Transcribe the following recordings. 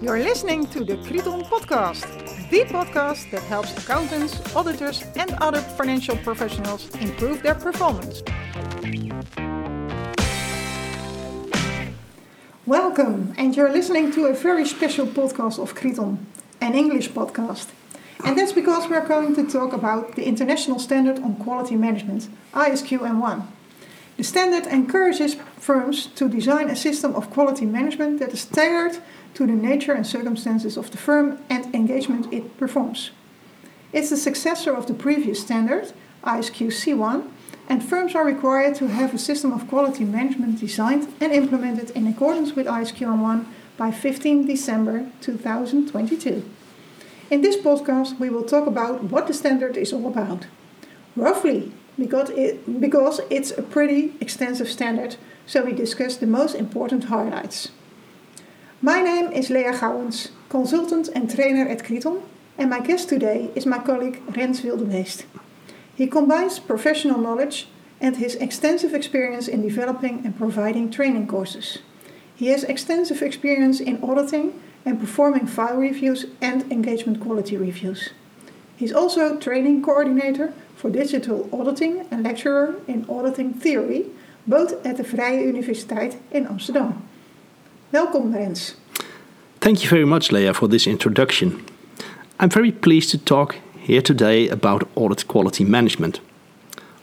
You're listening to the Kriton Podcast, the podcast that helps accountants, auditors, and other financial professionals improve their performance. Welcome, and you're listening to a very special podcast of Kriton, an English podcast. And that's because we're going to talk about the International Standard on Quality Management, ISQ M1. The standard encourages firms to design a system of quality management that is tailored to the nature and circumstances of the firm and engagement it performs. It's the successor of the previous standard, ISQ C1, and firms are required to have a system of quality management designed and implemented in accordance with ISQ M1 by 15 December 2022. In this podcast, we will talk about what the standard is all about. Roughly, because, it, because it's a pretty extensive standard, so we discuss the most important highlights. My name is Lea Gouwens, consultant and trainer at Kriton, and my guest today is my colleague Rens Wildebeest. He combines professional knowledge and his extensive experience in developing and providing training courses. He has extensive experience in auditing and performing file reviews and engagement quality reviews. He's also training coordinator for digital auditing and lecturer in auditing theory, both at de Vrije Universiteit in Amsterdam. Welkom, Rens. Thank you very much, Leah, for this introduction. I'm very pleased to talk here today about audit quality management.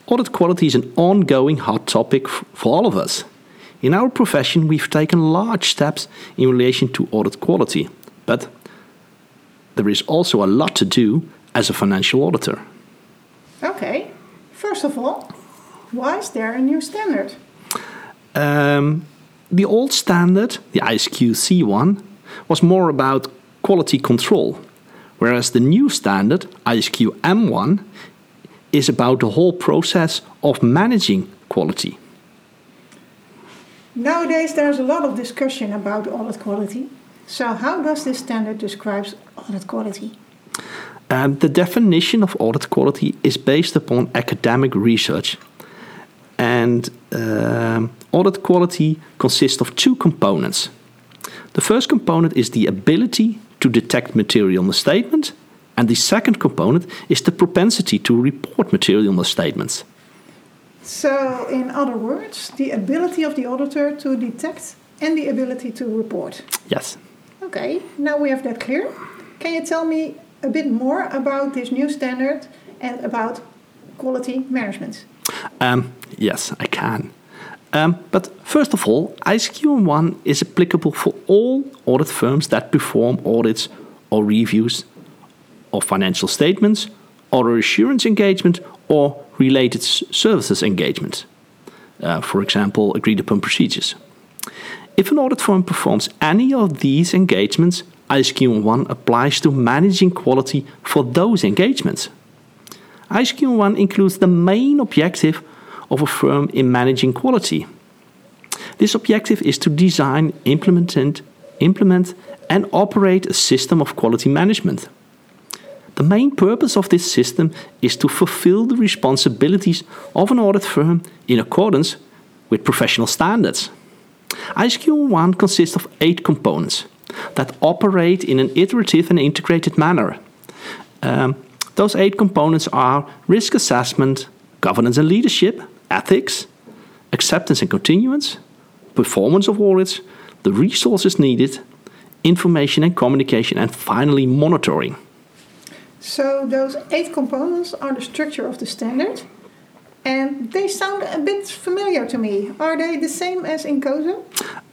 Audit quality is an ongoing hot topic for all of us. In our profession, we've taken large steps in relation to audit quality, but there is also a lot to do as a financial auditor. Okay, first of all, why is there a new standard? Um, the old standard, the ISQ C1, was more about quality control, whereas the new standard, ISQ M1, is about the whole process of managing quality. Nowadays, there's a lot of discussion about audit quality. So, how does this standard describe audit quality? Um, the definition of audit quality is based upon academic research. And um, audit quality consists of two components. The first component is the ability to detect material misstatement, and the second component is the propensity to report material misstatements. So, in other words, the ability of the auditor to detect and the ability to report. Yes. Okay, now we have that clear. Can you tell me a bit more about this new standard and about quality management? Um, yes, I can. Um, but first of all, ISQ1 is applicable for all audit firms that perform audits or reviews of financial statements, or assurance engagement, or related services engagement. Uh, for example, agreed upon procedures. If an audit firm performs any of these engagements, ISQ1 applies to managing quality for those engagements. ISQ1 includes the main objective of a firm in managing quality. This objective is to design, implement, implement and operate a system of quality management. The main purpose of this system is to fulfill the responsibilities of an audit firm in accordance with professional standards. ISQ 1 consists of eight components that operate in an iterative and integrated manner. Um, those eight components are risk assessment, governance and leadership, ethics, acceptance and continuance, performance of audits, the resources needed, information and communication, and finally monitoring. So those eight components are the structure of the standard, and they sound a bit familiar to me. Are they the same as in COSO?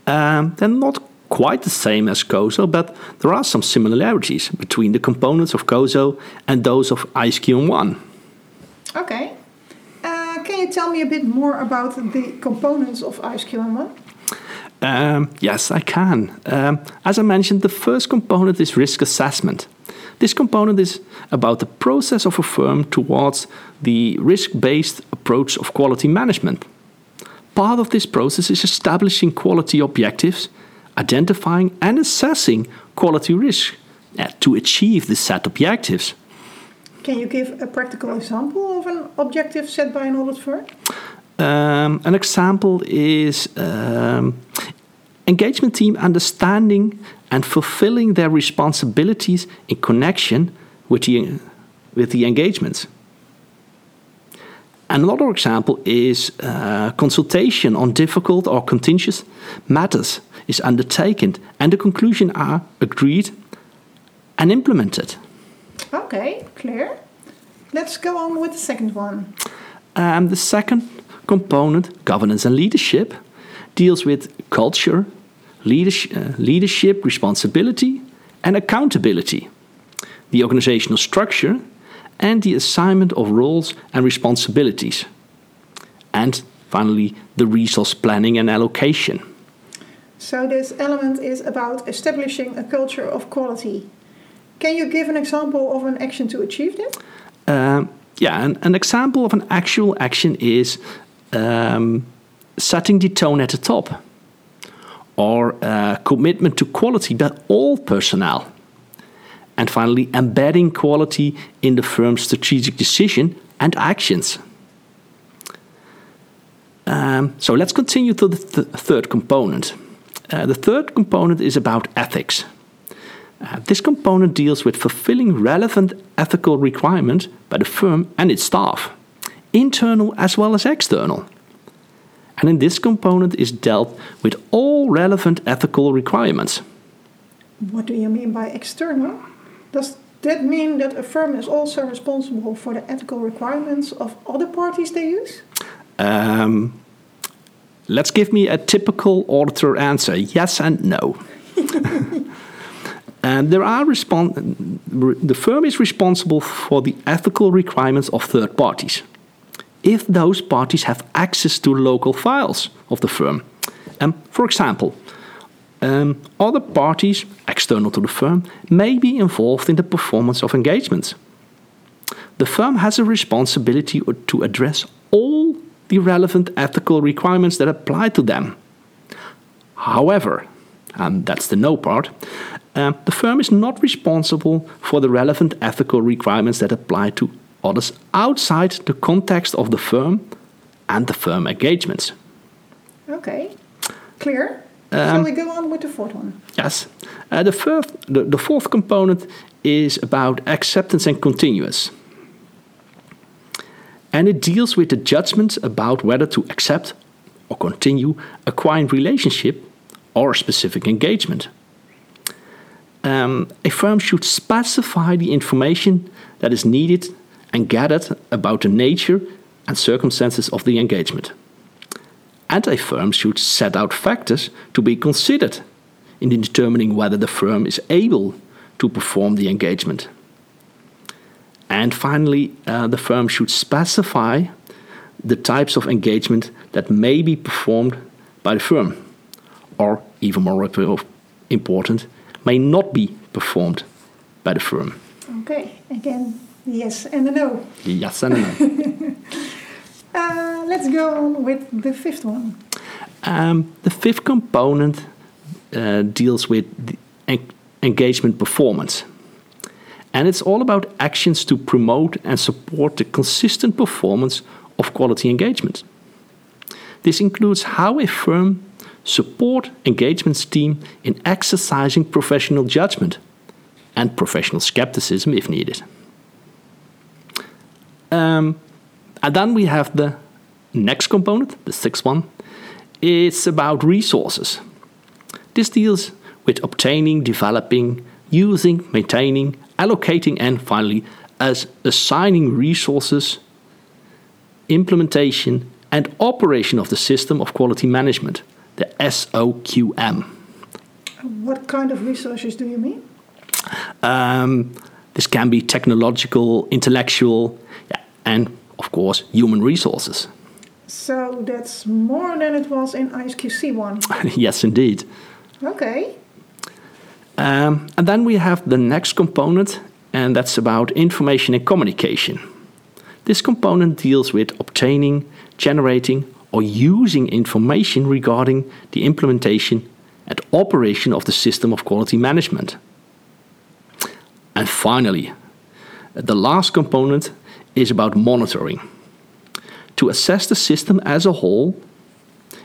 Um, they're not quite the same as COSO, but there are some similarities between the components of COSO and those of ISQ1. Okay. Uh, can you tell me a bit more about the components of ISQ1? Um, yes, I can. Um, as I mentioned, the first component is risk assessment. This component is about the process of a firm towards the risk based approach of quality management. Part of this process is establishing quality objectives, identifying and assessing quality risk to achieve the set objectives. Can you give a practical example of an objective set by an audit firm? Um, an example is um, engagement team understanding and fulfilling their responsibilities in connection with the, with the engagements. Another example is uh, consultation on difficult or contentious matters is undertaken and the conclusions are agreed and implemented. Okay, clear. Let's go on with the second one. Um, the second component, governance and leadership, deals with culture, leadership, uh, leadership responsibility, and accountability, the organizational structure, and the assignment of roles and responsibilities. And finally, the resource planning and allocation. So, this element is about establishing a culture of quality. Can you give an example of an action to achieve this? Um, yeah, an, an, example of an actual action is um, setting the tone at the top or uh, commitment to quality by all personnel. And finally, embedding quality in the firm's strategic decision and actions. Um, so let's continue to the th third component. Uh, the third component is about ethics. Uh, this component deals with fulfilling relevant ethical requirements by the firm and its staff, internal as well as external. And in this component is dealt with all relevant ethical requirements. What do you mean by external? Does that mean that a firm is also responsible for the ethical requirements of other parties they use? Um, let's give me a typical auditor answer yes and no. and there are the firm is responsible for the ethical requirements of third parties if those parties have access to local files of the firm. Um, for example, um, other parties external to the firm may be involved in the performance of engagements. The firm has a responsibility to address all the relevant ethical requirements that apply to them. However, and that's the no part, uh, the firm is not responsible for the relevant ethical requirements that apply to others outside the context of the firm and the firm engagements. Okay, clear. Um, Shall we go on with the fourth one? Yes. Uh, the, fourth, the, the fourth component is about acceptance and continuous. And it deals with the judgment about whether to accept or continue a client relationship or a specific engagement. Um, a firm should specify the information that is needed and gathered about the nature and circumstances of the engagement. And a firm should set out factors to be considered in determining whether the firm is able to perform the engagement. And finally, uh, the firm should specify the types of engagement that may be performed by the firm, or even more important, may not be performed by the firm. Okay, again, yes and a no. Yes and a no. uh, let's go on with the fifth one. Um, the fifth component uh, deals with en engagement performance. And it's all about actions to promote and support the consistent performance of quality engagement. This includes how a firm support engagements team in exercising professional judgment and professional skepticism if needed. Um, and then we have the next component, the sixth one. It's about resources. This deals with obtaining, developing, using, maintaining, allocating, and finally, as assigning resources, implementation, and operation of the system of quality management, the SOQM. What kind of resources do you mean? Um, this can be technological, intellectual, yeah, and of course, human resources. So that's more than it was in ISQC1. yes, indeed. Okay. Um, and then we have the next component, and that's about information and communication. This component deals with obtaining, generating, or using information regarding the implementation and operation of the system of quality management. And finally, the last component is about monitoring. to assess the system as a whole,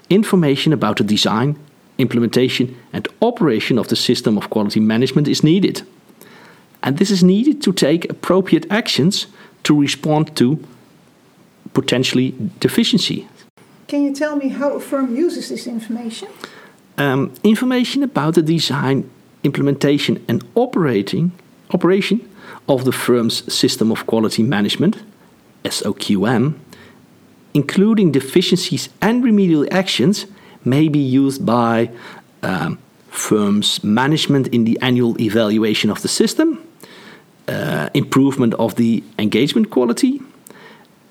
information about the design, implementation, and operation of the system of quality management is needed. And this is needed to take appropriate actions to respond to potentially deficiency. Can you tell me how a firm uses this information? Um, information about the design, implementation, and operating operation of the firm's system of quality management, SOQM, including deficiencies and remedial actions, may be used by um, firms' management in the annual evaluation of the system, uh, improvement of the engagement quality.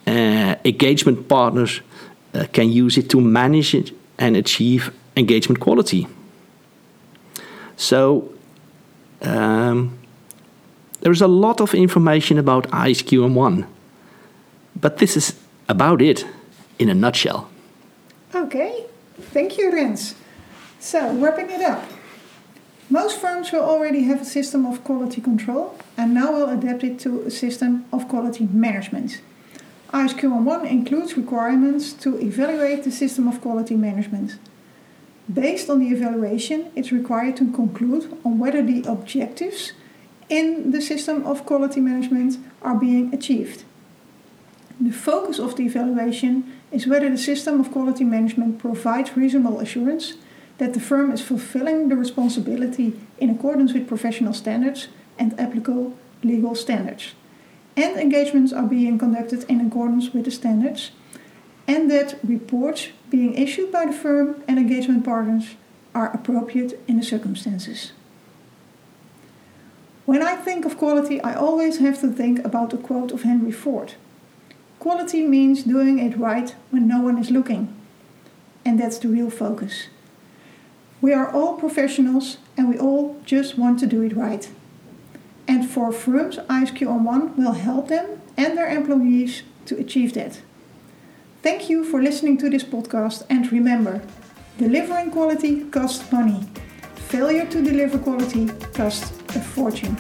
Uh, engagement partners uh, can use it to manage it and achieve engagement quality. So, um, there is a lot of information about ISQM1, but this is about it in a nutshell. Okay, thank you, Rens. So, wrapping it up. Most firms will already have a system of quality control and now will adapt it to a system of quality management. ISQM1 includes requirements to evaluate the system of quality management. Based on the evaluation, it's required to conclude on whether the objectives in the system of quality management are being achieved. The focus of the evaluation is whether the system of quality management provides reasonable assurance that the firm is fulfilling the responsibility in accordance with professional standards and applicable legal standards, and engagements are being conducted in accordance with the standards, and that reports being issued by the firm and engagement partners are appropriate in the circumstances. When I think of quality, I always have to think about a quote of Henry Ford. Quality means doing it right when no one is looking. And that's the real focus. We are all professionals and we all just want to do it right. And for firms, ISQM1 will help them and their employees to achieve that. Thank you for listening to this podcast and remember, delivering quality costs money. Failure to deliver quality costs a fortune.